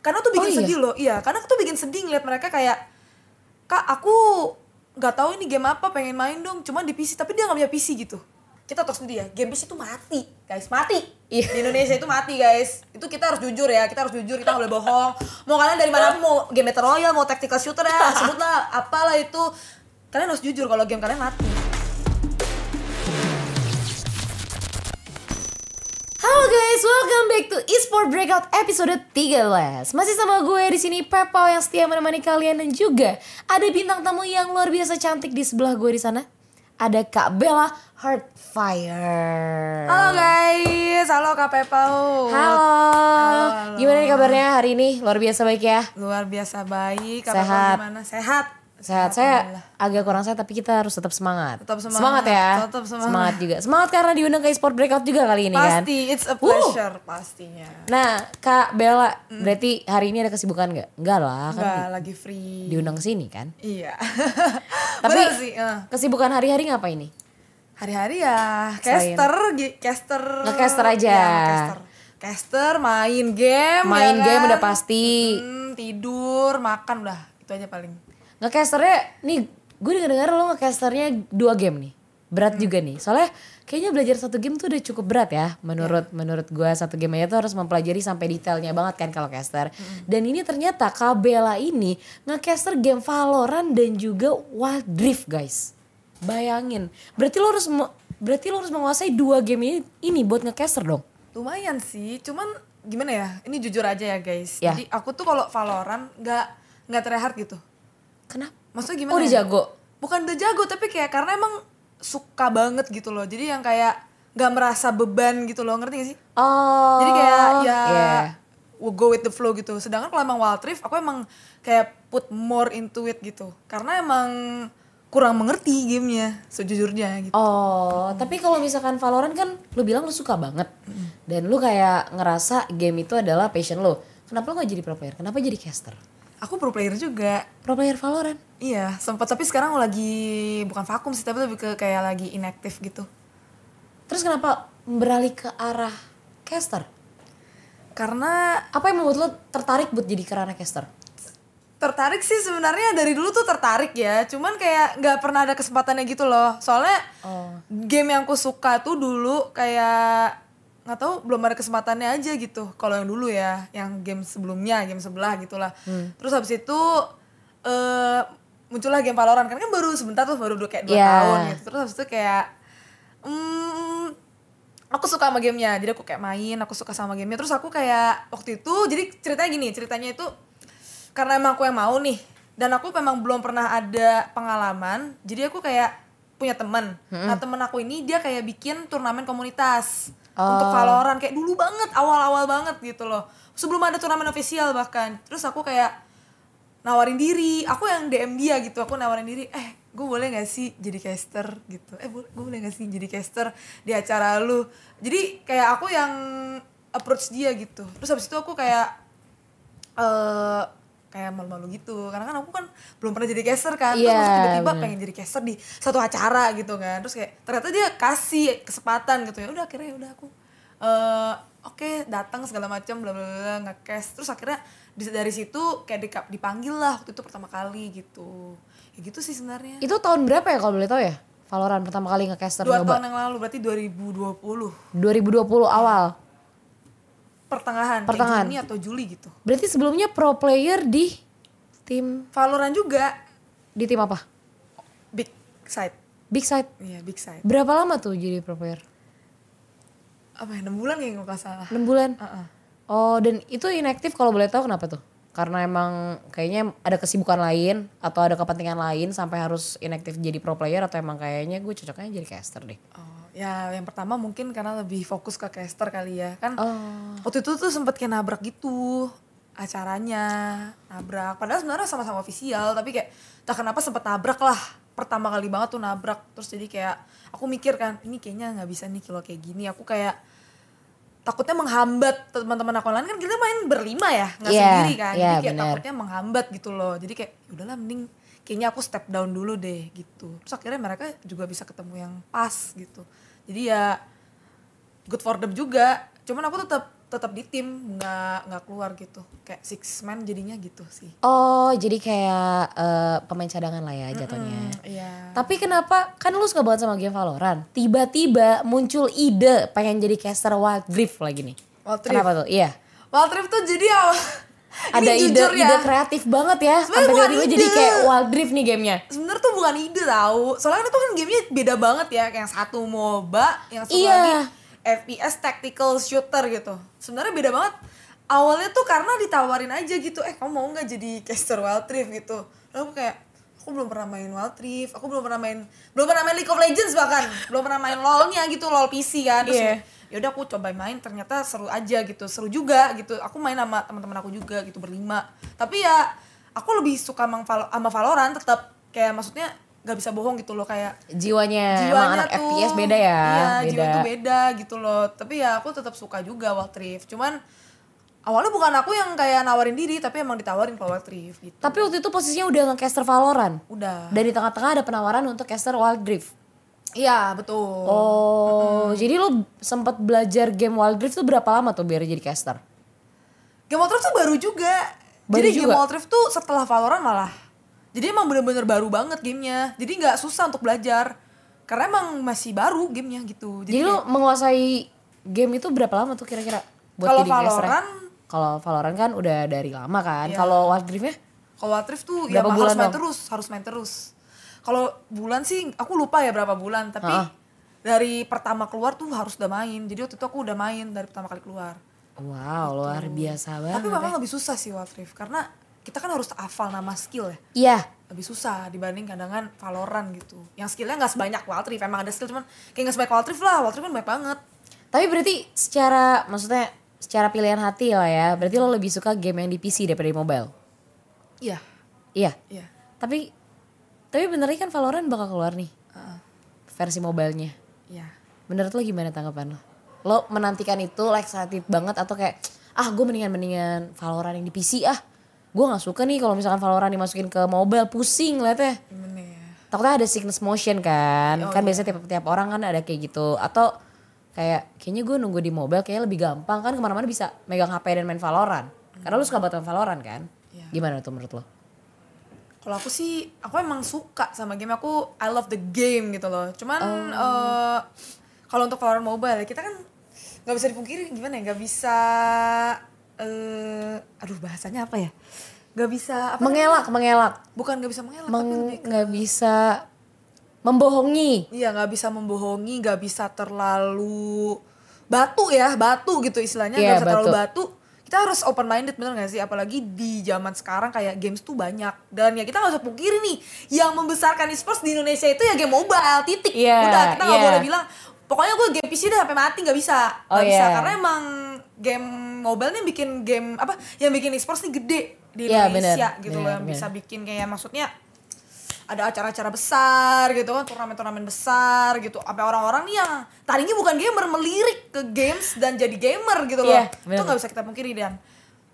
karena tuh bikin Oh, iya? sedih loh iya. Karena tuh bikin sedih ngeliat mereka kayak kak aku nggak tahu ini game apa pengen main dong cuman di PC tapi dia nggak punya PC gitu. Kita tahu sendiri ya game PC itu mati guys. Mati. Iya. di Indonesia itu mati guys. Itu kita harus jujur ya kita harus jujur kita nggak boleh bohong. Mau kalian dari mana pun mau game battle royale mau tactical shooter ya sebutlah apalah itu. Kalian harus jujur kalau game kalian mati Halo guys, welcome back to eSport Breakout episode 13. Masih sama gue di sini Pepau yang setia menemani kalian dan juga ada bintang tamu yang luar biasa cantik di sebelah gue di sana. Ada Kak Bella Heartfire. halo guys halo kak Pepau Halo. halo. Gimana nih kabarnya hari ini? Luar biasa baik ya. luar biasa baik Kak Sehat. Pepau gimana sehat Sehat. Saya agak kurang sehat tapi kita harus tetap semangat. Tetap semangat. ya. Tetap semangat. juga. Semangat karena diundang ke eSport Breakout juga kali ini kan. pasti it's a pleasure pastinya Nah, Kak Bella, berarti hari ini ada kesibukan nggak? Enggak lah, kan Enggak lagi free diundang ke sini kan. iya Tapi sih eh. kesibukan hari-hari ngapain nih? hari-hari ya Selain- caster caster Nge-caster aja. Iya, caster caster main game Main ya game kan? udah pasti. Hmm, tidur makan udah itu aja paling Ngecasternya nih, gue denger-denger lo ngecasternya dua game nih. Berat Hmm. juga nih. Soalnya kayaknya belajar satu game tuh udah cukup berat ya. Menurut Iya. menurut gue satu game aja tuh harus mempelajari sampai detailnya banget kan kalau caster. Hmm. Dan ini ternyata Kabela ini ngecaster game Valorant dan juga Wild Rift guys. Bayangin. Berarti lo harus berarti lo harus menguasai dua game ini ini buat ngecaster dong. lumayan sih cuman gimana ya ini jujur aja ya guys Ya. jadi aku tuh kalau Valorant nggak nggak tryhard gitu Kenapa? maksudnya gimana Oh, udah ya? jago. bukan udah jago tapi kayak karena emang suka banget gitu loh jadi yang kayak nggak merasa beban gitu loh ngerti gak sih Oh. jadi kayak ya we'll go with the flow gitu sedangkan kalau emang Wild Rift aku emang kayak put more into it gitu karena emang kurang mengerti gamenya sejujurnya gitu Oh, tapi kalau misalkan Valorant kan lu bilang lu suka banget. Dan lu kayak ngerasa game itu adalah passion lu. Kenapa lu gak jadi pro player? Kenapa jadi caster? Aku pro player juga Pro player Valorant. iya sempat tapi sekarang lagi bukan vakum sih tapi lebih ke kayak lagi inaktif gitu Terus kenapa beralih ke arah caster? karena Apa yang membuat lu tertarik buat jadi kerana caster? tertarik sih sebenarnya dari dulu tuh tertarik ya cuman kayak nggak pernah ada kesempatannya gitu loh soalnya Oh. game yang aku suka tuh dulu kayak nggak tahu belum ada kesempatannya aja gitu. Kalau yang dulu ya yang game sebelumnya game sebelah gitulah. Terus habis itu eh muncullah game Valorant. Kan kan baru sebentar tuh baru kayak dua Iya. tahun gitu. Terus habis itu kayak hmm, aku suka sama gamenya. Jadi aku kayak main aku suka sama gamenya. Terus aku kayak waktu itu jadi ceritanya gini ceritanya itu karena emang aku yang mau nih. Dan aku memang belum pernah ada pengalaman. Jadi aku kayak punya teman. Nah temen aku ini dia kayak bikin turnamen komunitas untuk Valorant kayak dulu banget awal-awal banget gitu loh. Sebelum ada turnamen official bahkan. Terus aku kayak nawarin diri. Aku yang DM dia gitu aku nawarin diri eh gue boleh gak sih jadi caster? gitu. Eh gue boleh gak sih jadi caster di acara lu? Jadi kayak aku yang approach dia gitu. Terus habis itu aku kayak eh kayak malu-malu gitu. Karena kan aku kan belum pernah jadi caster kan. Terus Iya, tiba-tiba pengen jadi caster di satu acara gitu kan. Terus kayak ternyata dia kasih kesempatan gitu ya. Udah akhirnya ya udah aku eh oke datang segala macam bla bla bla nge-cast terus akhirnya dari situ kayak dipanggil lah waktu itu pertama kali gitu. Ya gitu sih sebenarnya. Itu tahun berapa ya kalau boleh tahu ya? Valorant pertama kali nge-caster dua nyoba. tahun yang lalu berarti 2020 2020 awal. Pertengahan, Pertengahan. Juni atau Juli gitu Berarti sebelumnya pro player di tim Valorant juga di tim apa? big side Big Side. iya big side Berapa lama tuh jadi pro player? apa ya 6 bulan ya nggak salah 6 bulan. Heeh. Oh, dan itu inaktif kalau boleh tahu kenapa tuh? Karena emang kayaknya ada kesibukan lain atau ada kepentingan lain sampai harus inaktif jadi pro player atau emang kayaknya gue cocoknya jadi caster deh. Oh, ya yang pertama mungkin karena lebih fokus ke caster kali ya. Kan Oh. waktu itu tuh sempet kayak nabrak gitu acaranya nabrak. Padahal sebenarnya sama-sama ofisial tapi kayak tak kenapa sempet nabrak lah. Pertama kali banget tuh nabrak. Terus jadi kayak aku mikir kan ini kayaknya nggak bisa nih kalau kayak gini. Aku kayak takutnya menghambat teman-teman aku lain. Kan kita main berlima ya nggak Iya, sendiri kan. Iya, jadi kayak bener. takutnya menghambat gitu loh. Jadi kayak "Ya udahlah mending kayaknya aku step down dulu deh gitu terus akhirnya mereka juga bisa ketemu yang pas gitu jadi ya good for them juga cuman aku tetap tetap di tim nggak nggak keluar gitu kayak six man jadinya gitu sih Oh, jadi kayak eh, pemain cadangan lah ya jatuhnya. iya Tapi kenapa kan lu suka banget sama game Valorant? Tiba-tiba muncul ide pengen jadi caster Wild Rift lagi nih. Wild Rift. Kenapa tuh? Iya. Wild Rift tuh jadi awal Ada Ini ide ya, ide kreatif banget ya. Sebenarnya Sampai jadi kayak Wild Rift nih gamenya. sebenarnya tuh bukan ide tahu soalnya itu kan gamenya beda banget ya. Kayak yang satu MOBA yang satu Iya. lagi FPS tactical shooter gitu. Sebenarnya beda banget. Awalnya tuh karena ditawarin aja gitu eh kamu mau nggak jadi caster Wild Rift gitu. Lalu aku kayak aku belum pernah main Wild Rift aku belum pernah main belum pernah main League of Legends bahkan. Belum pernah main LoL-nya gitu LoL PC kan. Terus Iya. yaudah aku coba main ternyata seru aja gitu seru juga gitu aku main sama teman-teman aku juga gitu berlima tapi ya aku lebih suka sama, Val- sama Valorant tetap kayak maksudnya nggak bisa bohong gitu loh kayak Jiwanya, emang jiwanya anak tuh FPS beda ya. iya beda. jiwa tuh beda gitu loh tapi ya aku tetap suka juga Wild Rift cuman awalnya bukan aku yang kayak nawarin diri tapi emang ditawarin ke Wild Rift gitu Tapi waktu itu posisinya udah nge-caster Valorant. udah Dan di tengah-tengah ada penawaran untuk caster Wild Rift. Iya betul Oh, jadi lu sempat belajar game Wild Rift tuh berapa lama tuh biar jadi caster? Game Wild Rift tuh baru juga Baru jadi Game juga? Wild Rift tuh setelah Valorant malah jadi emang bener-bener baru banget gamenya jadi nggak susah untuk belajar karena emang masih baru gamenya gitu Jadi, jadi, lu menguasai game itu berapa lama tuh kira-kira Kalau? Valorant Kalau Valorant kan udah dari lama kan. Iya. Kalau Wild Rift-nya? Kalau Wild Rift tuh Berapa ya bulan harus main dong? terus, harus main terus. Kalau bulan sih aku lupa ya berapa bulan, tapi Hah? dari pertama keluar tuh harus udah main. Jadi waktu itu aku udah main dari pertama kali keluar. Wow, luar biasa banget. tapi memang lebih susah sih Wild Rift karena kita kan harus hafal nama skill ya. Iya, Lebih susah dibanding kadang Valorant gitu. Yang skillnya nggak sebanyak Wild Rift, emang ada skill cuman kayak nggak sebanyak Wild Rift lah. Wild Rift kan banyak banget. tapi berarti secara maksudnya secara pilihan hati lah ya. Berarti lo lebih suka game yang di PC daripada di mobile. Iya, Iya. iya. Tapi tapi benernya kan Valorant bakal keluar nih Heeh, versi mobilenya. Iya. Menurut lo gimana tanggapan lo? Lo menantikan itu like excited banget atau kayak ah gue mendingan mendingan Valorant yang di PC ah. Gue nggak suka nih kalau misalkan Valorant dimasukin ke mobile pusing liatnya. Gimana ya? Takutnya ada sickness motion kan. Oh, kan iya. biasanya tiap tiap orang kan ada kayak gitu. Atau kayak kayaknya gue nunggu di mobile kayaknya lebih gampang kan ke mana-mana bisa megang HP dan main Valorant. Karena lu suka banget main Valorant kan. Iya. Gimana tuh menurut lo? Kalau aku sih, aku emang suka sama game aku. I love the game gitu loh. Cuman eh, kalau untuk Valorant Mobile kita kan nggak bisa dipungkiri gimana ya, nggak bisa. eh aduh bahasanya apa ya? Nggak bisa apa? Mengelak, mengelak. Bukan nggak bisa mengelak, tapi Meng- ke- nggak bisa membohongi. Iya nggak bisa membohongi, nggak bisa terlalu batu ya, batu gitu istilahnya nggak Iya, bisa terlalu batu. Kita harus open minded bener gak sih? Apalagi di zaman sekarang kayak games tuh banyak dan ya kita nggak usah pungkiri nih, yang membesarkan e-sports di Indonesia itu ya game mobile titik. Iya, Udah kita nggak iya. boleh bilang pokoknya gue game PC deh sampai mati nggak bisa, Oh, nggak bisa iya. karena emang game mobile nih bikin game apa yang bikin e-sports nih gede di Iya, Indonesia bener, gitu bener, loh yang bener. bisa bikin kayak maksudnya ada acara-acara besar gitu kan turnamen-turnamen besar gitu. Sampai orang-orang nih yang tadinya bukan gamer melirik ke games dan jadi gamer gitu loh. Iya, itu nggak bisa kita pungkiri dan.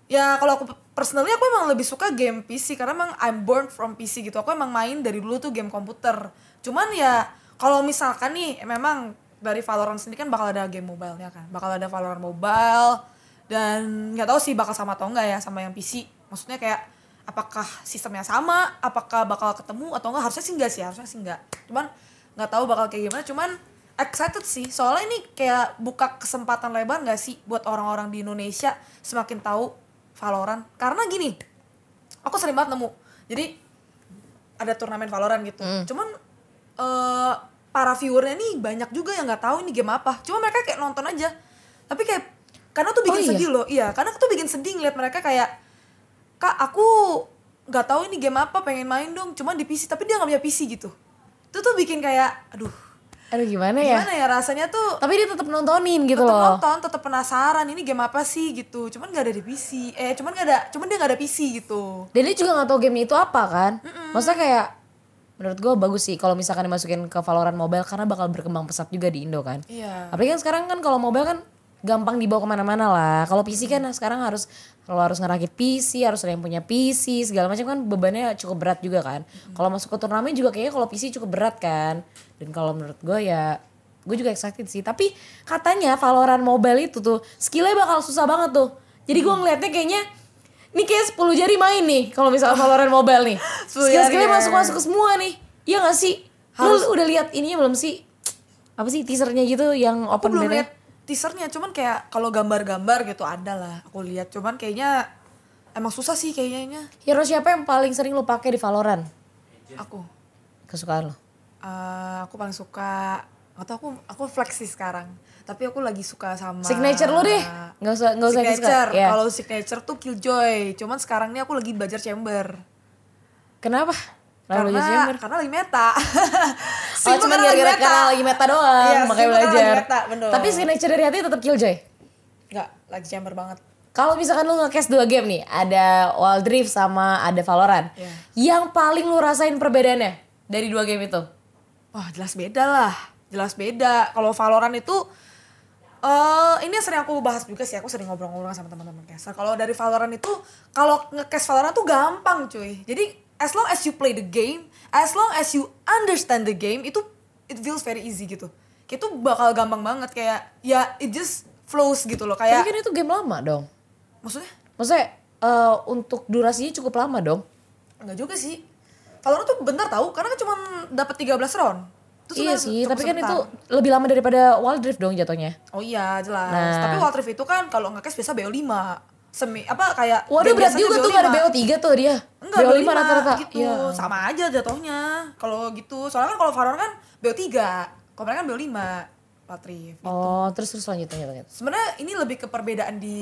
Ya kalau aku personally aku emang lebih suka game PC karena emang I'm born from PC gitu. Aku emang main dari dulu tuh game komputer. Cuman ya kalau misalkan nih memang dari Valorant sendiri kan bakal ada game mobile-nya kan. Bakal ada Valorant mobile dan nggak tahu sih bakal sama atau enggak ya sama yang PC maksudnya kayak apakah sistemnya sama apakah bakal ketemu atau enggak? Harusnya sih enggak sih harusnya sih enggak. Cuman nggak tahu bakal kayak gimana. Cuman excited sih. Soalnya ini kayak buka kesempatan lebar nggak sih buat orang-orang di Indonesia semakin tahu Valorant? Karena gini aku sering banget nemu. Jadi ada turnamen Valorant gitu. Cuman eh para viewernya nih banyak juga yang nggak tahu ini game apa. Cuma mereka kayak nonton aja. Tapi kayak karena tuh bikin Oh, iya? sedih loh. Iya karena tuh bikin sedih ngeliat mereka kayak kak aku nggak tahu ini game apa pengen main dong. Cuman di PC tapi dia nggak punya PC gitu. Itu tuh bikin kayak aduh. Aduh gimana ya? gimana ya rasanya tuh? Tapi dia tetap nontonin gitu tetap loh. nonton tetap penasaran ini game apa sih gitu. Cuman nggak ada di PC eh cuman nggak ada cuman dia nggak ada PC gitu. Dan dia juga gak tahu game itu apa kan. Maksudnya kayak menurut gue bagus sih kalau misalkan dimasukin ke Valorant mobile karena bakal berkembang pesat juga di Indo kan. iya. Apalagi kan sekarang kan kalau mobile kan gampang dibawa ke mana-mana lah. Kalau PC kan sekarang harus kalau harus ngerakit PC, harus ada yang punya PC, segala macam kan bebannya cukup berat juga kan. Kalau masuk ke turnamen juga kayaknya kalau PC cukup berat kan. Dan kalau menurut gue ya gue juga excited sih. Tapi katanya Valorant Mobile itu tuh skillnya bakal susah banget tuh. Jadi gue ngeliatnya kayaknya ini kayak 10 jari main nih kalau misalnya Valorant Mobile nih. 10 Skill-skillnya ya. masuk-masuk semua nih. Iya gak sih? Lu udah lihat ininya belum sih? Apa sih teasernya gitu yang Aku open belum beta? lihat teasernya, cuman kayak kalau gambar-gambar gitu ada lah. Aku lihat, cuman kayaknya emang susah sih kayaknya. Hero siapa yang paling sering lu pakai di Valorant? Aku, Kesukaan lo? eh, aku paling suka atau aku aku flex sih sekarang. Tapi aku lagi suka sama Signature lu deh. Nggak usah nggak usah signature. Iya. Kalau signature tuh Killjoy. Cuman sekarang ini aku lagi belajar chamber. Kenapa? Kenapa karena belajar karena lagi meta. Oh cuma gara-gara meta. karena lagi meta doang Iya, makanya belajar. meta, bener. Tapi signature dari hati tetap Killjoy. Enggak, lagi chamber banget. Kalau misalkan lu nge-cast dua game nih, ada Wild Rift sama ada Valorant. Iya. Yang paling lu rasain perbedaannya dari dua game itu? Wah jelas beda lah, jelas beda. Kalau Valorant itu, eh ini yang sering aku bahas juga sih, aku sering ngobrol-ngobrol sama teman-teman caster. Kalau dari Valorant itu, kalau nge-cast Valorant tuh gampang cuy. Jadi as long as you play the game, as long as you understand the game, itu it feels very easy gitu. Itu bakal gampang banget kayak ya it just flows gitu loh Tapi kayak kan itu game lama dong. maksudnya Maksudnya eh, untuk durasinya cukup lama dong. enggak juga sih. Valorant tuh bentar tahu karena kan cuma dapat 13 round. Itu iya sih, tapi kan sebentar. itu lebih lama daripada Wild Rift dong jatuhnya. Oh iya jelas. Nah. Tapi Wild Rift itu kan kalau nge-cast biasa BO5. Semi apa kayak Waduh berat juga tuh gak ada BO5. BO3 tuh dia. Enggak, BO5 BO5 rata-rata. gitu. Iya. Sama aja jatuhnya. Kalau gitu. Soalnya kan kalau Valorant kan BO3. Kalau mereka kan BO5. Wild Rift. Oh, terus terus lanjut lanjut lanjut. Sebenarnya ini lebih ke perbedaan di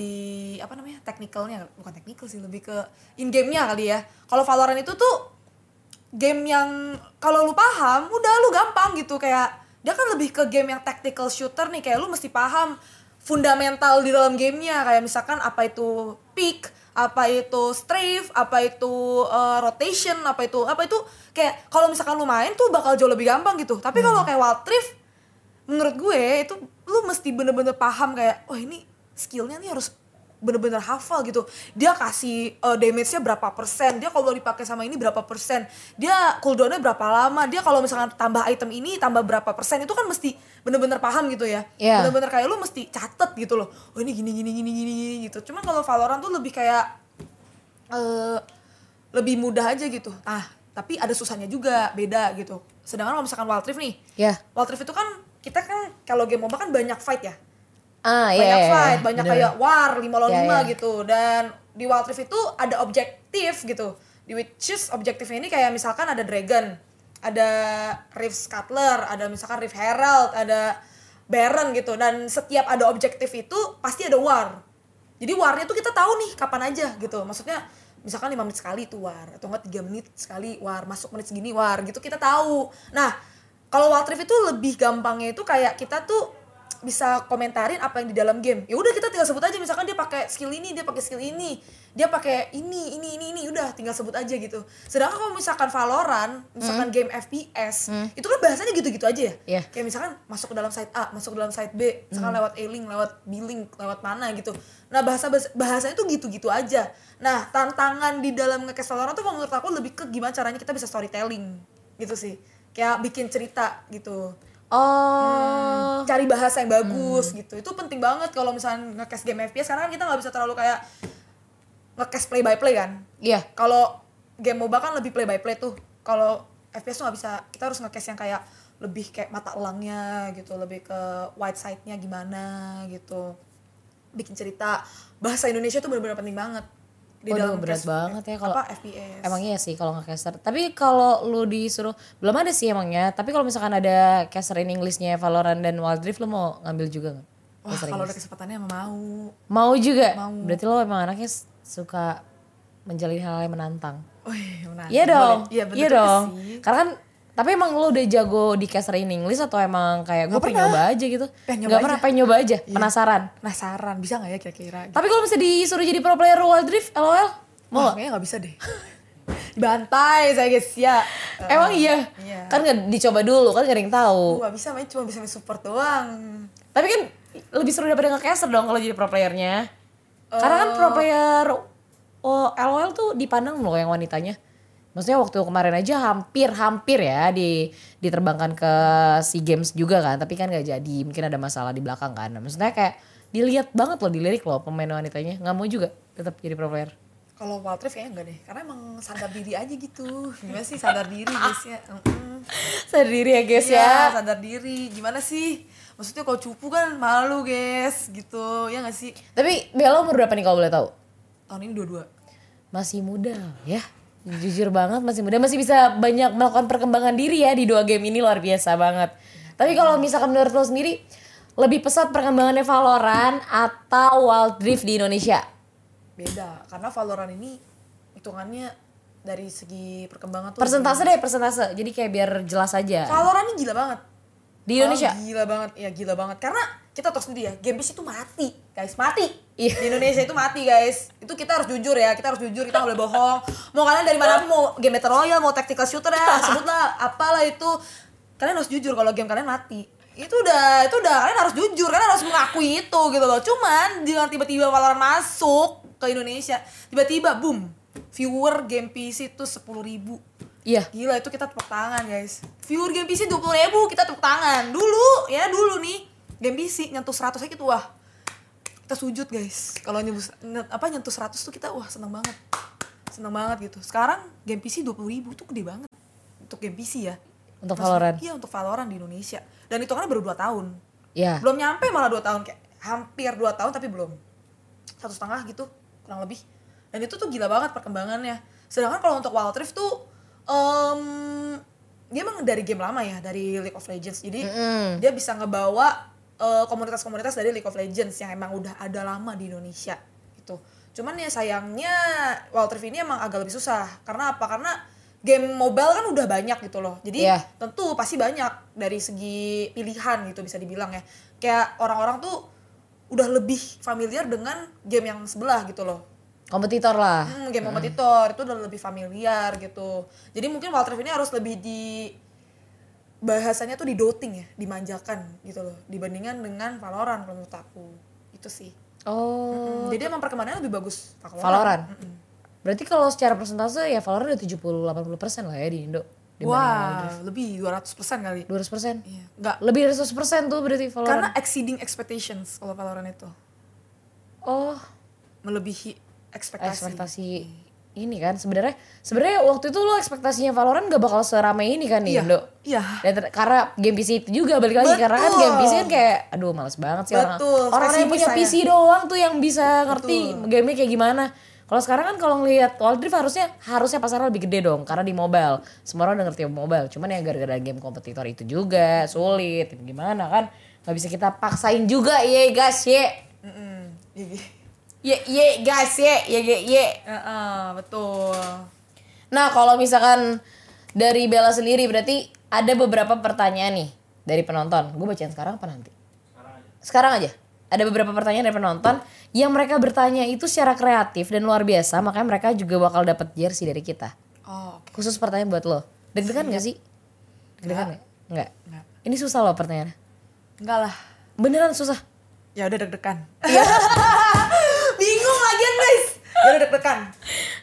apa namanya? technicalnya, bukan technical sih, lebih ke in game-nya kali ya. Kalau Valorant itu tuh game yang kalau lu paham, udah lu gampang gitu kayak dia kan lebih ke game yang tactical shooter nih kayak lu mesti paham fundamental di dalam gamenya. Kayak misalkan apa itu pick apa itu strafe apa itu uh, rotation apa itu apa itu kayak kalau misalkan lu main tuh bakal jauh lebih gampang gitu. Tapi kalau kayak Wild Rift menurut gue itu lu mesti bener-bener paham kayak oh ini skillnya nih harus bener-bener hafal gitu. Dia kasih uh, damage-nya berapa persen? Dia kalau dipakai sama ini berapa persen? Dia cooldownnya berapa lama? Dia kalau misalkan tambah item ini tambah berapa persen? Itu kan mesti bener-bener paham gitu ya. Iya. bener-bener kayak lu mesti catet gitu loh. Oh ini gini gini gini gini gini gitu. Cuman kalau Valorant tuh lebih kayak eh lebih mudah aja gitu. Ah tapi ada susahnya juga beda gitu. Sedangkan kalau misalkan Wild Rift nih. Ya. Wild Rift itu kan kita kan kalau game MOBA kan banyak fight ya Ah, iya. banyak iya, fight, iya. banyak Bener. kayak war 5 lawan 5 iya. gitu. Dan di Wild Rift itu ada objektif gitu. Di which is objektifnya ini kayak misalkan ada dragon, ada Rift Scuttler, ada misalkan Rift Herald, ada Baron gitu. Dan setiap ada objektif itu pasti ada war. Jadi warnya tuh kita tahu nih kapan aja gitu. Maksudnya misalkan 5 menit sekali itu war atau enggak 3 menit sekali war, masuk menit segini war gitu kita tahu. Nah, kalau Wild Rift itu lebih gampangnya itu kayak kita tuh bisa komentarin apa yang di dalam game. Ya udah kita tinggal sebut aja misalkan dia pakai skill ini, dia pakai skill ini, dia pakai ini, ini, ini, ini, udah tinggal sebut aja gitu. Sedangkan kalau misalkan Valorant, misalkan game FPS, itu kan bahasanya gitu-gitu aja ya. Iya. Kayak misalkan masuk ke dalam site A, masuk ke dalam site B, misalkan lewat A-Link, lewat B-Link, lewat mana gitu. Nah, bahasa bahasanya tuh gitu-gitu aja. Nah, tantangan di dalam nge-cast Valorant tuh menurut aku lebih ke gimana caranya kita bisa storytelling gitu sih. Kayak bikin cerita gitu Oh. cari bahasa yang bagus gitu. Itu penting banget kalau misalnya nge-cast game FPS karena kan kita nggak bisa terlalu kayak nge-cast play by play kan. Iya. kalau game MOBA kan lebih play by play tuh. Kalau FPS tuh nggak bisa kita harus nge-cast yang kayak lebih kayak mata elangnya gitu lebih ke white side-nya gimana gitu. Bikin cerita. Bahasa Indonesia tuh benar-benar penting banget di Waduh, dalam berat banget ya kalau- FPS Emang iya sih kalau nggak caster. Tapi kalau lu disuruh belum ada sih emangnya. Tapi kalau misalkan ada caster in Englishnya Valorant dan Wild Rift lu mau ngambil juga nggak? wah kalau ada kesempatannya emang mau Mau juga. Mau. Berarti lo emang anaknya suka menjalin hal yang menantang. Menarik. Iya dong. Boleh. Iya bener Iya juga dong. sih. Karena kan tapi emang lo udah jago di caster in English atau emang kayak gue pengen nyoba aja gitu? Pengen nyoba pernah aja. pengen nyoba aja, Iya. penasaran. Penasaran bisa nggak ya kira-kira? Tapi kalau misalnya disuruh jadi pro player Wild Rift, LOL, mau nggak? kayaknya nggak bisa deh. Bantai saya guys ya. Emang iya? Iya. Kan nggak dicoba dulu, kan gak ada yang tahu. Gua nggak bisa main cuma bisa main support doang. Tapi kan lebih seru daripada nge-caster dong kalau jadi pro playernya. Karena kan pro player oh, LOL tuh dipandang loh yang wanitanya. Maksudnya waktu kemarin aja hampir-hampir ya di diterbangkan ke SEA Games juga kan, tapi kan gak jadi. Mungkin ada masalah di belakang kan. Nah, maksudnya kayak dilihat banget loh, dilirik loh pemain wanitanya. Nggak mau juga tetap jadi pro player. Kalau Wild Rift kayaknya enggak deh, karena emang sadar diri aja gitu. Gimana sih sadar diri guys ya? Mm-mm. Sadar diri ya guys Iya, ya. sadar diri. Gimana sih? Maksudnya kalau cupu kan malu guys, gitu. Ya gak sih? Tapi Bella umur berapa nih kalau boleh tahu? Tahun ini dua-dua. Masih muda ya. Jujur banget masih muda, masih bisa banyak melakukan perkembangan diri ya di dua game ini luar biasa banget. Tapi kalau misalkan menurut lo sendiri, lebih pesat perkembangannya Valorant atau Wild Rift di Indonesia? Beda, karena Valorant ini hitungannya dari segi perkembangan tuh Persentase deh, persentase. Jadi kayak biar jelas aja. Valorant ini gila banget. Di Indonesia? Oh, gila banget, ya gila banget. Karena kita tahu sendiri ya, game PC itu mati, guys, mati. Iya. Di Indonesia itu mati, guys. Itu kita harus jujur ya, kita harus jujur, kita nggak boleh bohong. Mau kalian dari mana pun, mau game battle royale, mau tactical shooter ya, sebutlah apalah itu. Kalian harus jujur kalau game kalian mati. Itu udah, itu udah kalian harus jujur, kalian harus mengakui itu gitu loh. Cuman dengan tiba-tiba Valorant masuk ke Indonesia, tiba-tiba boom, viewer game PC itu 10.000 ribu Iya. Gila itu kita tepuk tangan guys Viewer game PC 20 ribu kita tepuk tangan Dulu ya dulu nih Game PC nyentuh 100 aja gitu wah. Kita sujud guys. Kalau nyebus nye- apa nyentuh 100 tuh kita wah seneng banget. Seneng banget gitu. Sekarang game PC 20 ribu tuh gede banget. Untuk game PC ya. Untuk Maksud- Valorant. Iya untuk Valorant di Indonesia. Dan itu kan baru 2 tahun. Ya. Belum nyampe malah 2 tahun. Kayak hampir 2 tahun tapi belum. Satu setengah gitu kurang lebih. Dan itu tuh gila banget perkembangannya. Sedangkan kalau untuk Wild Rift tuh em, Dia emang dari game lama ya Dari League of Legends. Jadi Mm-mm. dia bisa ngebawa eh, komunitas-komunitas dari League of Legends Yang emang udah ada lama di Indonesia gitu. Cuman ya sayangnya Rift ini emang agak lebih susah. Karena apa? Karena game mobile kan udah banyak gitu loh. Jadi Iya. tentu pasti banyak dari segi pilihan gitu bisa dibilang ya. Kayak orang-orang tuh udah lebih familiar dengan game yang sebelah gitu loh. Kompetitor lah. hmm, game kompetitor itu udah lebih familiar gitu. Jadi mungkin Rift ini harus lebih di bahasanya tuh didoting ya dimanjakan gitu loh dibandingkan dengan Valorant kalau menurut aku itu sih Oh. Hmm, jadi emang perkembangannya lebih bagus Valorant. Mm-mm. Berarti kalau secara persentase ya Valorant udah 70-80% lah ya di Indo. Wah lebih 200% kali Rift. 200%. iya nggak Lebih dari 100% tuh berarti Valorant. karena exceeding expectations kalau Valorant itu oh, melebihi ekspektasi. ekspektasi ini kan sebenarnya sebenarnya waktu itu lo ekspektasinya Valorant gak bakal seramai ini kan di Iya. Indo. Iya. Dan karena game PC itu juga balik lagi karena kan Betul. game PC kan kayak aduh males banget sih orang Betul, orang yang spesifik punya saya. PC doang tuh yang bisa ngerti gamenya kayak gimana. Kalau sekarang kan kalau ngelihat Wild Rift harusnya harusnya pasarnya lebih gede dong karena di mobile. Semua orang udah ngerti mobile. Cuman ya gara-gara game kompetitor itu juga sulit gimana kan nggak bisa kita paksain juga ya guys ya. Mm-mm. Iya. Ya ya guys ya ya ya ya. Heeh, betul. Nah kalau misalkan dari Bella sendiri berarti ada beberapa pertanyaan nih dari penonton. Gue bacain sekarang apa nanti? Sekarang aja. Ada beberapa pertanyaan dari penonton yang mereka bertanya itu secara kreatif dan luar biasa. Makanya mereka juga bakal dapat jersey dari kita. Oh, oke. Khusus pertanyaan buat lo. Deg-degan gak sih? Deg-degan gak? Enggak. Enggak. Ini susah loh pertanyaannya. Enggak lah. Beneran susah. Ya udah deg-degan. Bingung lagian, guys. Ya udah deg-degan.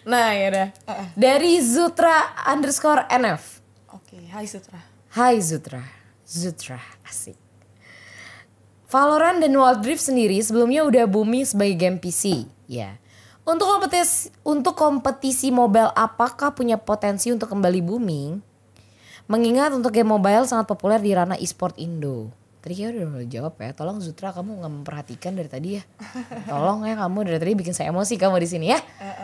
Nah ya udah. Dari Zutra underscore NF. Oke, hai Sutra. Hai Zutra, Zutra, asik. Valorant dan Wild Rift sendiri sebelumnya udah booming sebagai game PC, ya. Untuk kompetisi untuk kompetisi mobile apakah punya potensi untuk kembali booming? Mengingat untuk game mobile sangat populer di ranah e-sport Indo. Tadi kayaknya udah jawab ya. Tolong Zutra kamu nggak memperhatikan dari tadi ya. Tolong ya kamu dari tadi bikin saya emosi kamu di sini ya.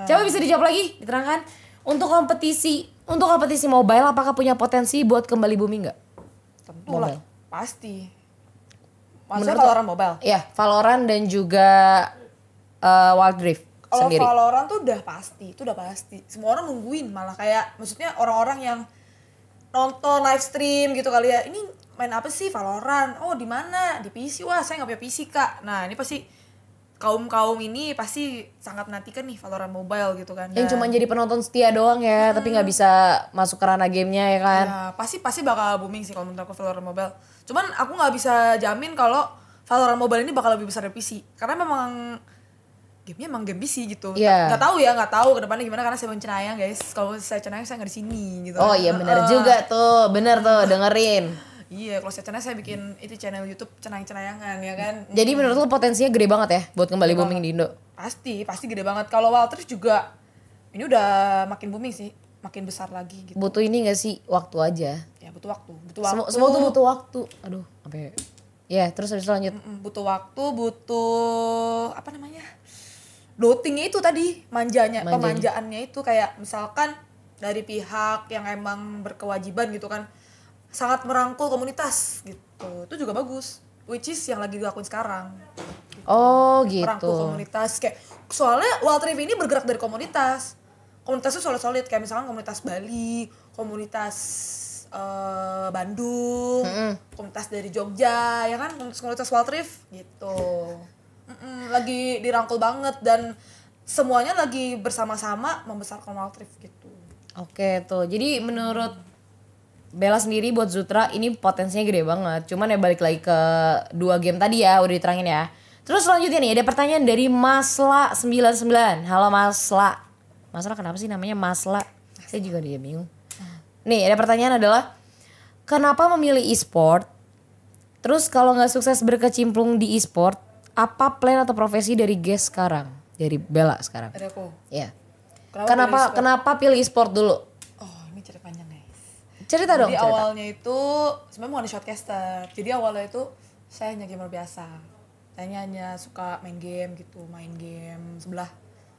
Coba bisa dijawab lagi, diterangkan. Untuk kompetisi untuk kompetisi mobile apakah punya potensi buat kembali booming nggak? Tentu Mobile. lah. Pasti. Maksudnya Menurut- Valorant mobile. Ya, Valorant dan juga eh, Wild Rift Kalau sendiri. Valorant tuh udah pasti, itu udah pasti. Semua orang nungguin malah kayak maksudnya orang-orang yang nonton live stream gitu kali ya. Ini main apa sih Valorant? Oh, di mana? Di PC. Wah, saya nggak punya PC, Kak. Nah, ini pasti kaum-kaum ini pasti sangat menantikan nih Valorant Mobile gitu kan. Yang cuma jadi penonton setia doang ya, tapi nggak bisa masuk ke ranah gamenya ya kan? Ya, pasti pasti bakal booming sih kalau menurut aku Valorant Mobile. Cuman aku nggak bisa jamin kalau Valorant Mobile ini bakal lebih besar dari PC. Karena memang gamenya emang game PC gitu Iya. nggak tahu ya nggak tahu ke depannya gimana karena saya Cenayang guys kalau saya Cenayang saya nggak di sini gitu Oh iya benar Heeh. juga tuh, benar tuh dengerin. Iya kalau saya Cenayang saya bikin itu channel YouTube Cenayang Cenayangan ya kan Jadi menurut lo potensinya gede banget ya buat kembali booming di Indo. pasti pasti gede banget kalau Walters juga ini udah makin booming sih makin besar lagi gitu Butuh ini gak sih waktu aja. ya butuh waktu butuh waktu Semua, semua tuh butuh waktu. Aduh, sampai Ya, terus habis itu lanjut. Butuh waktu butuh apa namanya dotingnya itu tadi manjanya Manjanya. pemanjaannya itu kayak misalkan dari pihak yang emang berkewajiban gitu kan sangat merangkul komunitas gitu. Itu juga bagus which is yang lagi dilakuin sekarang. Oh merangkul gitu. komunitas kayak soalnya Wild Riff ini bergerak dari komunitas. Komunitasnya solid solid kayak misalkan komunitas Bali komunitas eh, Bandung komunitas dari Jogja ya kan? Komunitas komunitas Wild Riff gitu. Mm-mm, lagi dirangkul banget dan semuanya lagi bersama-sama membesarkan Wild Riff gitu. Oke tuh. Jadi menurut Bella sendiri buat Zutra ini potensinya gede banget. Cuman ya balik lagi ke dua game tadi ya udah diterangin ya. Terus selanjutnya nih ada pertanyaan dari Masla99. Halo Masla. Masla kenapa sih namanya Masla? Saya juga dia bingung. Nih ada pertanyaan adalah kenapa memilih e-sport? Terus kalau nggak sukses berkecimpung di e-sport, apa plan atau profesi dari guest sekarang? Dari Bella sekarang. dari aku Ya. Kenapa kenapa pilih e-sport dulu? oh ini cerita panjang Cerita dong, Jadi cerita. awalnya itu sebenarnya mau di shortcaster. Jadi awalnya itu saya hanya gamer biasa. Saya hanya suka main game gitu, main game sebelah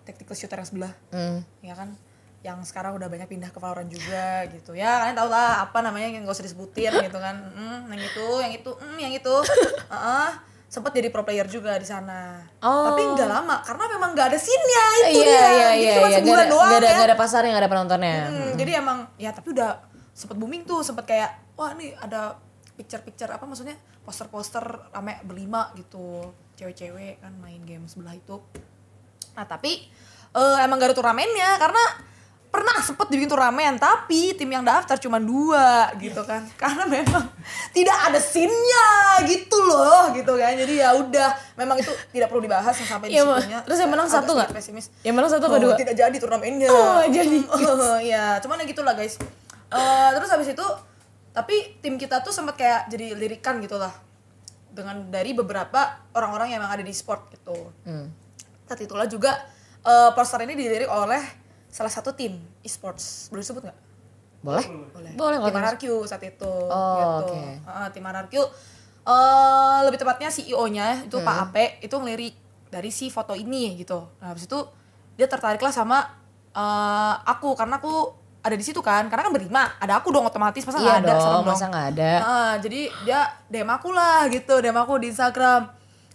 tactical shooter yang sebelah. Hmm. Ya kan? Yang sekarang udah banyak pindah ke Valorant juga gitu. Ya kalian tau lah apa namanya yang gak usah disebutin gitu kan. Hmm, yang itu, yang itu, hmm, yang itu. Heeh. Sempat jadi pro player juga di sana. Oh. Tapi nggak lama karena memang nggak ada scene-nya itu Iya dia. iya Jadi iya cuma iya. sebulan Gak doang ada, ya. gak ada pasarnya, gak ada penontonnya. Hmm, jadi emang ya tapi udah sempet booming tuh sempet kayak wah nih ada picture-picture apa maksudnya poster-poster rame berlima gitu. Cewek-cewek kan main game sebelah itu. Nah tapi eh, emang gak ada turnamennya karena pernah sempet dibikin turnamen tapi tim yang daftar cuma dua gitu kan. Karena memang tidak ada scene-nya gitu loh gitu kan. Jadi ya udah memang itu tidak perlu dibahas sampai di Iya, situnya. Terus yang menang satu nggak? pesimis. Yang menang satu Oh, dua? tidak jadi turnamennya. Oh, jadi. Iya, cuman ya gitu lah guys. Eh, terus habis itu tapi tim kita tuh sempat kayak jadi lirikan gitu lah dengan dari beberapa orang-orang yang emang ada di sport gitu. Hmm. Saat itulah juga eh, poster ini dilirik oleh salah satu tim e-sports. Boleh disebut nggak? Boleh? Boleh. Boleh Tim RRQ saat itu. Oh, gitu. oke. Heeh, tim RRQ eh lebih tepatnya CEO-nya itu Pak Hmm. Ape itu ngelirik dari si foto ini gitu. Nah, habis itu dia tertariklah sama eh, aku karena aku ada di situ kan. Karena kan berlima, ada aku dong otomatis masa Iya nggak ada dong, masa nggak ada? Heeh, jadi dia DM aku lah gitu, DM aku di Instagram.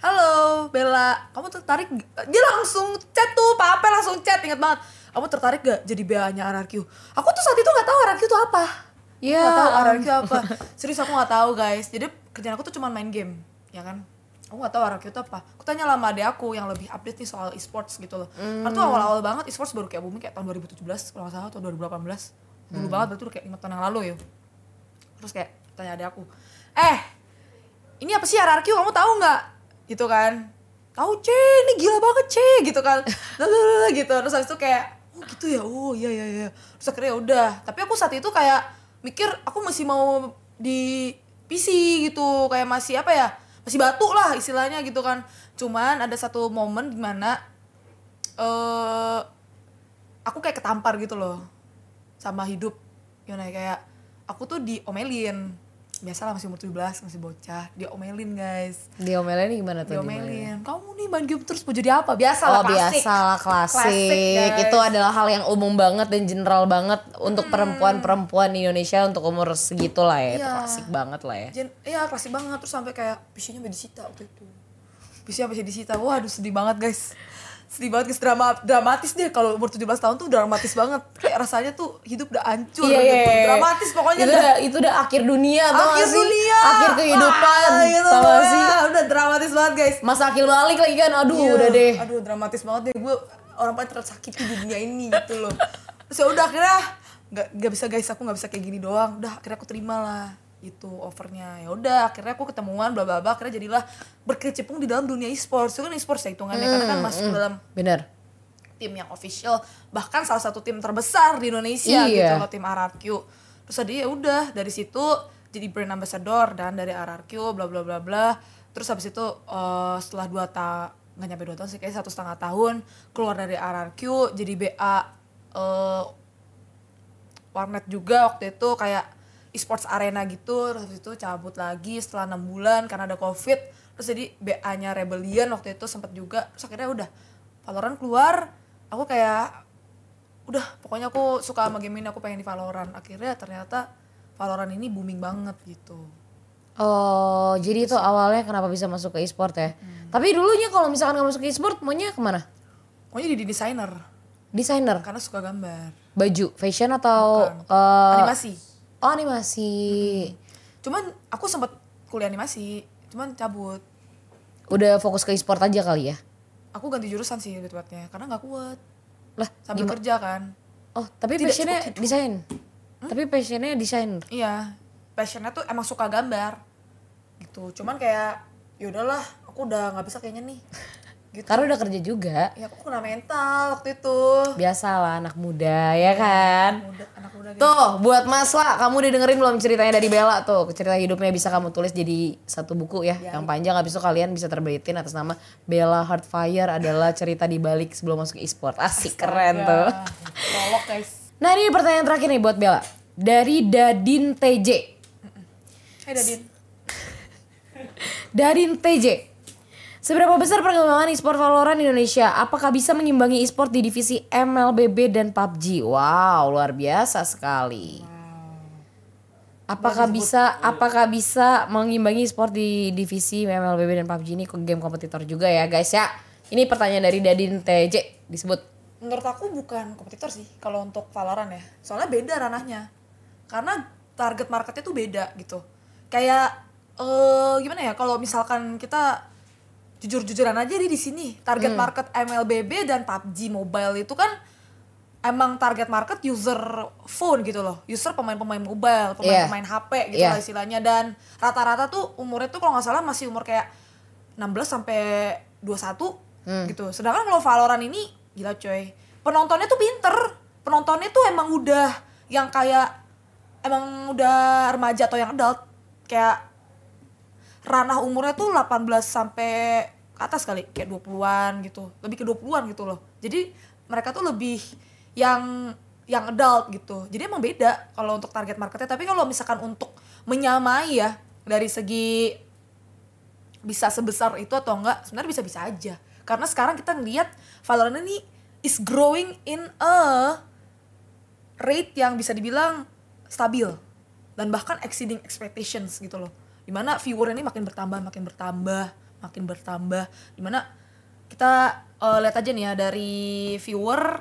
Halo Bella, kamu tertarik? Dia langsung chat tuh, Pak Ape langsung chat, inget bannya Kamu tertarik gak jadi BA-nya RRQ? Aku tuh saat itu gak tahu RRQ itu apa. Ya Gak tahu RRQ apa. Serius aku gak tahu guys. Jadi kerjaan aku tuh cuma main game, ya kan? Aku gak tahu RRQ itu apa. Aku tanya lah sama adek aku yang lebih update nih soal e-sports gitu loh. Karena tuh awal-awal banget e-sports baru kayak booming kayak tahun 2017 kalau gak salah atau 2018. Dulu banget berarti udah kayak 5 tahun yang lalu ya. Terus kayak tanya adek aku eh ini apa sih RRQ kamu tahu nggak? Gitu kan. Tahu c ini gila banget c gitu kan. Lalalala, gitu. Terus habis itu kayak oh gitu ya? Oh iya iya iya. Terus akhirnya ya udah. Tapi aku saat itu kayak mikir aku masih mau di PC gitu. Kayak masih apa ya masih batu lah istilahnya gitu kan. Cuman ada satu momen di mana eh aku kayak ketampar gitu loh sama hidup. Gimana ya kayak aku tuh diomelin biasalah masih umur 17 masih bocah diomelin guys Diomelin gimana tuh? diomelin kamu nih main game terus mau jadi apa biasa lah Oh klasik biasa lah klasik. guys. Itu adalah hal yang umum banget dan general banget untuk perempuan-perempuan di Indonesia untuk umur segitu lah ya. Itu Iya. klasik banget lah ya. Iya klasik banget terus sampai kayak PC-nya disita waktu itu PC-nya sampai disita waduh sedih banget guys sedih banget guys. Drama dramatis deh. Kalau umur 17 tahun tuh dramatis banget. Kayak rasanya tuh hidup udah hancur gitu iya, iya. dramatis pokoknya itu dah. udah itu udah akhir dunia akhir sih? dunia. Akhir kehidupan Wah, gitu, tau gak sih? Wah, udah dramatis banget guys. Masa akil balik lagi kan? Aduh Iya. udah deh. Aduh dramatis banget deh. Gue orang paling tersakiti di dunia ini gitu loh. Terus ya udah akhirnya nggak nggak bisa guys. Aku nggak bisa kayak gini doang. Udah akhirnya aku terima lah itu offernya ya udah akhirnya aku ketemuan bla bla bla akhirnya jadilah berkecimpung di dalam dunia e-sports. Itu kan e-sports ya hitungannya karena kan masuk dalam Bener. tim yang official. Bahkan salah satu tim terbesar di Indonesia Iya. gitu loh tim RRQ terus tadi ya udah dari situ jadi brand ambassador dan dari RRQ bla bla bla bla. Terus habis itu eh, setelah dua ta nggak nyampe dua tahun sih kayak satu setengah tahun keluar dari RRQ jadi BA eh, warnet juga waktu itu kayak esports arena gitu terus itu cabut lagi setelah enam bulan karena ada covid. Terus jadi BA nya Rebellion waktu itu sempat juga terus akhirnya udah Valorant keluar. Aku kayak udah pokoknya aku suka sama game ini aku pengen di Valorant. Akhirnya ternyata Valorant ini booming banget gitu. Oh, jadi itu awalnya kenapa bisa masuk ke e-sport ya? Hmm. Tapi dulunya kalau misalkan nggak masuk ke e-sport, maunya ke mana? pokoknya jadi desainer. Desainer, karena suka gambar. Baju, fashion atau Bukan. eh, animasi Oh animasi. cuman aku sempat kuliah animasi cuman cabut Udah fokus ke e-sport aja kali ya? aku ganti jurusan sih lebih tepatnya karena nggak kuat Lah, sambil gimana? kerja kan Oh, tapi Tidak passionnya cukup gitu. desain. Tapi passionnya desain. iya passionnya tuh emang suka gambar gitu cuman kayak ya udahlah aku udah nggak bisa kayaknya nih gitu Karena udah kerja juga. ya aku kena mental waktu itu Biasalah anak muda ya kan? muda anak muda gitu Tuh, buat Mas lah, kamu udah dengerin belum ceritanya dari Bella tuh? Cerita hidupnya bisa kamu tulis jadi satu buku ya, yang panjang habis itu kalian bisa terbitin atas nama Bella Heartfire adalah cerita di balik sebelum masuk e-sport. Asik keren tuh. Ya, prolog guys Nah, ini pertanyaan terakhir nih buat Bella. Dari Dadin TJ. Hai Dadin Dadin TJ. Seberapa besar perkembangan e-sport Valorant Indonesia? Apakah bisa mengimbangi e-sport di divisi MLBB dan PUBG? Wow, luar biasa sekali. Apakah bisa apakah bisa mengimbangi e-sport di divisi MLBB dan PUBG ini ke game kompetitor juga ya, guys ya? Ini pertanyaan dari Dadin TJ disebut. menurut aku bukan kompetitor sih kalau untuk Valorant ya soalnya beda ranahnya karena target marketnya tuh beda gitu kayak eh gimana ya kalau misalkan kita jujur-jujuran aja di sini. Target market MLBB dan PUBG Mobile itu kan emang target market user phone gitu loh. User pemain-pemain mobile pemain-pemain HP gitu Iya. lah istilahnya. Dan rata-rata tuh umurnya tuh kalau nggak salah masih umur kayak 16 sampai 21 gitu. Sedangkan kalau Valorant ini gila coy penontonnya tuh pinter. Penontonnya tuh emang udah yang kayak emang udah remaja atau yang adult. Kayak ranah umurnya tuh 18 sampai ke atas kali kayak 20-an gitu. Lebih ke 20-an gitu loh. Jadi mereka tuh lebih yang yang adult gitu. Jadi emang beda kalau untuk target marketnya. Tapi kalau misalkan untuk menyamai ya dari segi bisa sebesar itu atau enggak sebenarnya bisa-bisa aja. Karena sekarang kita ngelihat Valorant ini is growing in a rate yang bisa dibilang stabil dan bahkan exceeding expectations gitu loh di mana viewer ini makin bertambah makin bertambah makin bertambah di mana kita eh, lihat aja nih ya dari viewer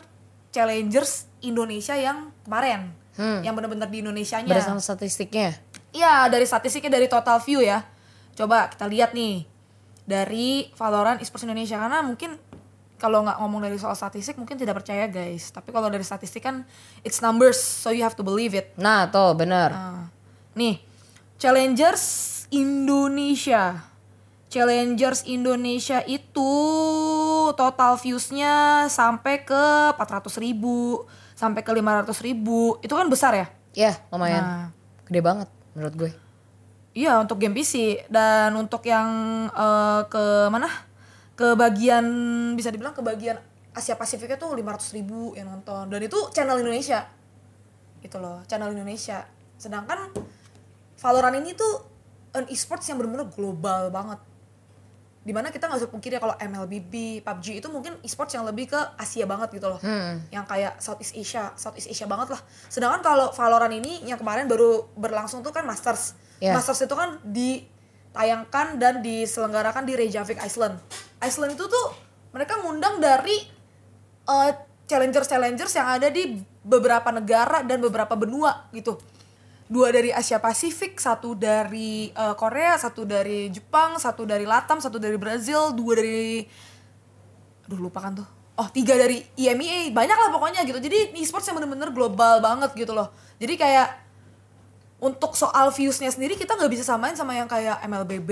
challengers Indonesia yang kemarin yang bener-bener di Indonesianya Berdasarkan statistiknya. Iya, dari statistiknya dari total view ya. Coba kita lihat nih dari Valorant Esports Indonesia karena mungkin kalau nggak ngomong dari soal statistik mungkin tidak percaya guys. Tapi kalau dari statistik kan it's numbers, so you have to believe it. Nah, tuh bener. Nah, nih, Challengers Indonesia. Challengers Indonesia itu total viewsnya sampai ke 400 ribu, sampai ke 500 ribu. Itu kan besar ya? Ya, lumayan. Nah. Gede banget menurut gue. Iya untuk game PC dan untuk yang eh, ke mana ke bagian bisa dibilang ke bagian Asia Pasifiknya tuh 500 ribu yang nonton dan itu channel Indonesia gitu loh channel Indonesia sedangkan Valorant ini tuh an esports yang benar-benar global banget di mana kita nggak usah pungkiri ya kalau MLBB, PUBG itu mungkin esports yang lebih ke Asia banget gitu loh, yang kayak Southeast Asia, Southeast Asia banget lah. Sedangkan kalau Valorant ini yang kemarin baru berlangsung tuh kan Masters, Ya. Masters itu kan ditayangkan dan diselenggarakan di Reykjavik, Iceland. Iceland itu tuh mereka ngundang dari eh, challengers-challengers yang ada di beberapa negara dan beberapa benua gitu. Dua dari Asia Pasifik, satu dari eh, Korea, satu dari Jepang, satu dari Latam, satu dari Brazil, dua dari aduh lupa kan tuh. Oh, tiga dari IMEA. Banyak lah pokoknya gitu. Jadi e-sports yang bener-bener global banget gitu loh. Jadi kayak untuk soal viewsnya sendiri kita nggak bisa samain sama yang kayak MLBB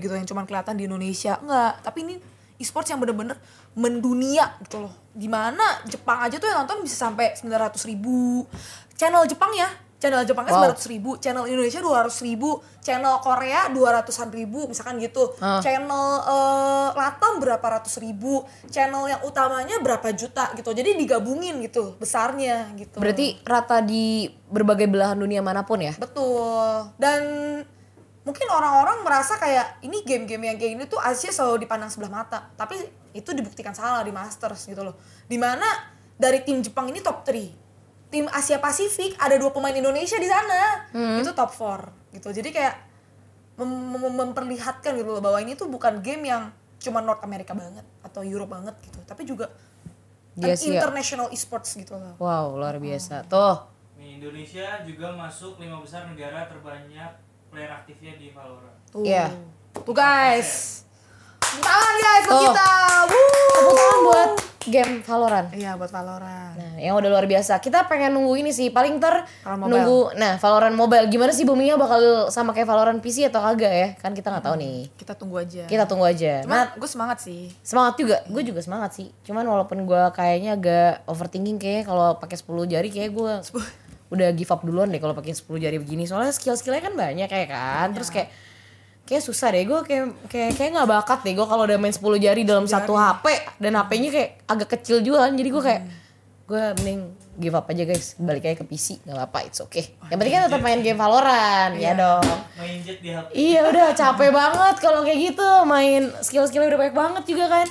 gitu yang cuman kelihatan di Indonesia nggak tapi ini e-sports yang bener-bener mendunia gitu loh di mana Jepang aja tuh yang nonton bisa sampai 900 ribu channel Jepang ya channel Jepangnya Wow. 900 ribu channel Indonesia 200 ribu channel Korea 200an ribu misalkan gitu Ah. channel eh, Latam berapa ratus ribu channel yang utamanya berapa juta gitu jadi digabungin gitu besarnya gitu Berarti rata di berbagai belahan dunia mana pun ya? Betul. Dan mungkin orang-orang merasa kayak ini game-game yang kayak gini tuh Asia selalu dipandang sebelah mata. Tapi itu dibuktikan salah di Masters gitu loh. Di mana dari tim Jepang ini top 3. Tim Asia Pasifik ada dua pemain Indonesia di sana. Itu top 4 gitu. Jadi kayak mem- mem- memperlihatkan gitu loh bahwa ini tuh bukan game yang cuma North America banget atau Europe banget gitu. Tapi juga an Yes, iya. international esports gitu loh. Wow, luar biasa. Tuh. Nih, Indonesia juga masuk lima besar negara terbanyak player aktifnya di Valorant. Tuh. Iya. Tuh guys. Tepuk Tangan guys buat Tuh. kita. Woo. Tepuk tangan buat game Valorant. Iya buat Valorant. Nah, yang udah luar biasa. Kita pengen nunggu ini sih. Paling ter nunggu. Nah, Valorant Mobile. Gimana sih boomingnya bakal sama kayak Valorant PC atau kagak ya? Kan kita nggak tahu nih. Kita tunggu aja. Kita tunggu aja. Cuma Nah, gue semangat sih. semangat juga. Gue juga semangat sih. Cuman walaupun gue kayaknya agak overthinking kayaknya kalau pakai 10 jari kayak gue udah give up duluan deh kalau pakai 10 jari begini. Soalnya skill-skillnya kan banyak kayak kan. Terus kayak kayak susah deh. Gue kayak kayak kayak nggak bakat deh gue kalau udah main 10 jari dalam satu HP dan HP-nya kayak agak kecil juga kan. Jadi gue kayak gue mending give up aja guys. Balik aja ke PC nggak apa-apa it's okay. Yang penting kan tetap main game Valorant ya dong. Main jet di HP. Iya udah capek banget kalau kayak gitu. Main skill-skillnya udah banyak banget juga kan.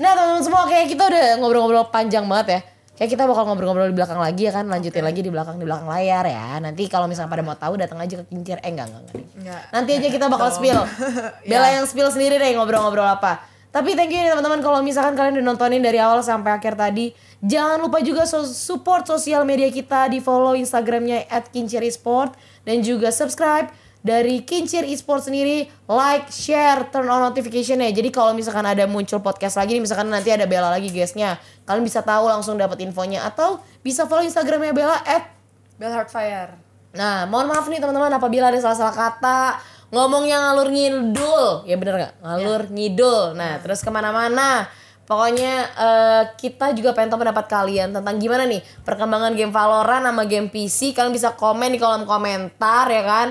Nah teman-teman semua kayak kita udah ngobrol-ngobrol panjang banget ya. Kayak kita bakal ngobrol-ngobrol di belakang lagi ya kan, lanjutin lagi di belakang di belakang layar ya. Nanti kalau misalnya pada mau tahu datang aja ke kincir. Eh enggak enggak enggak. Enggak. Nanti aja kita bakal spill. Bella yang spill sendiri deh ngobrol-ngobrol apa. Tapi thank you nih teman-teman kalau misalkan kalian udah nontonin dari awal sampai akhir tadi. Jangan lupa juga so- support sosial media kita di follow Instagramnya at Kincir Esport dan juga subscribe dari Kincir Esport sendiri like, share, turn on notification ya. Jadi kalau misalkan ada muncul podcast lagi nih, misalkan nanti ada Bella lagi guestnya, kalian bisa tahu langsung dapat infonya atau bisa follow Instagramnya Bella at Bell Heartfire. Nah, mohon maaf nih teman-teman apabila ada salah-salah kata, ngomongnya ngalur ngidul, ya bener nggak? Ngalur ngidul. Nah, terus ke mana-mana. Pokoknya eh, kita juga pengen tahu pendapat kalian tentang gimana nih perkembangan game Valorant sama game PC. Kalian bisa komen di kolom komentar ya kan.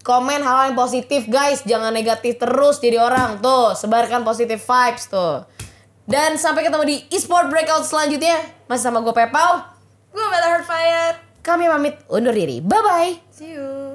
Komen hal yang positif guys, jangan negatif terus jadi orang tuh. Sebarkan positive vibes tuh. Dan sampai ketemu di eSport Breakout selanjutnya. Masih sama gue Pepau. Gue Bell Heartfire. Kami pamit undur diri. Bye-bye. See you.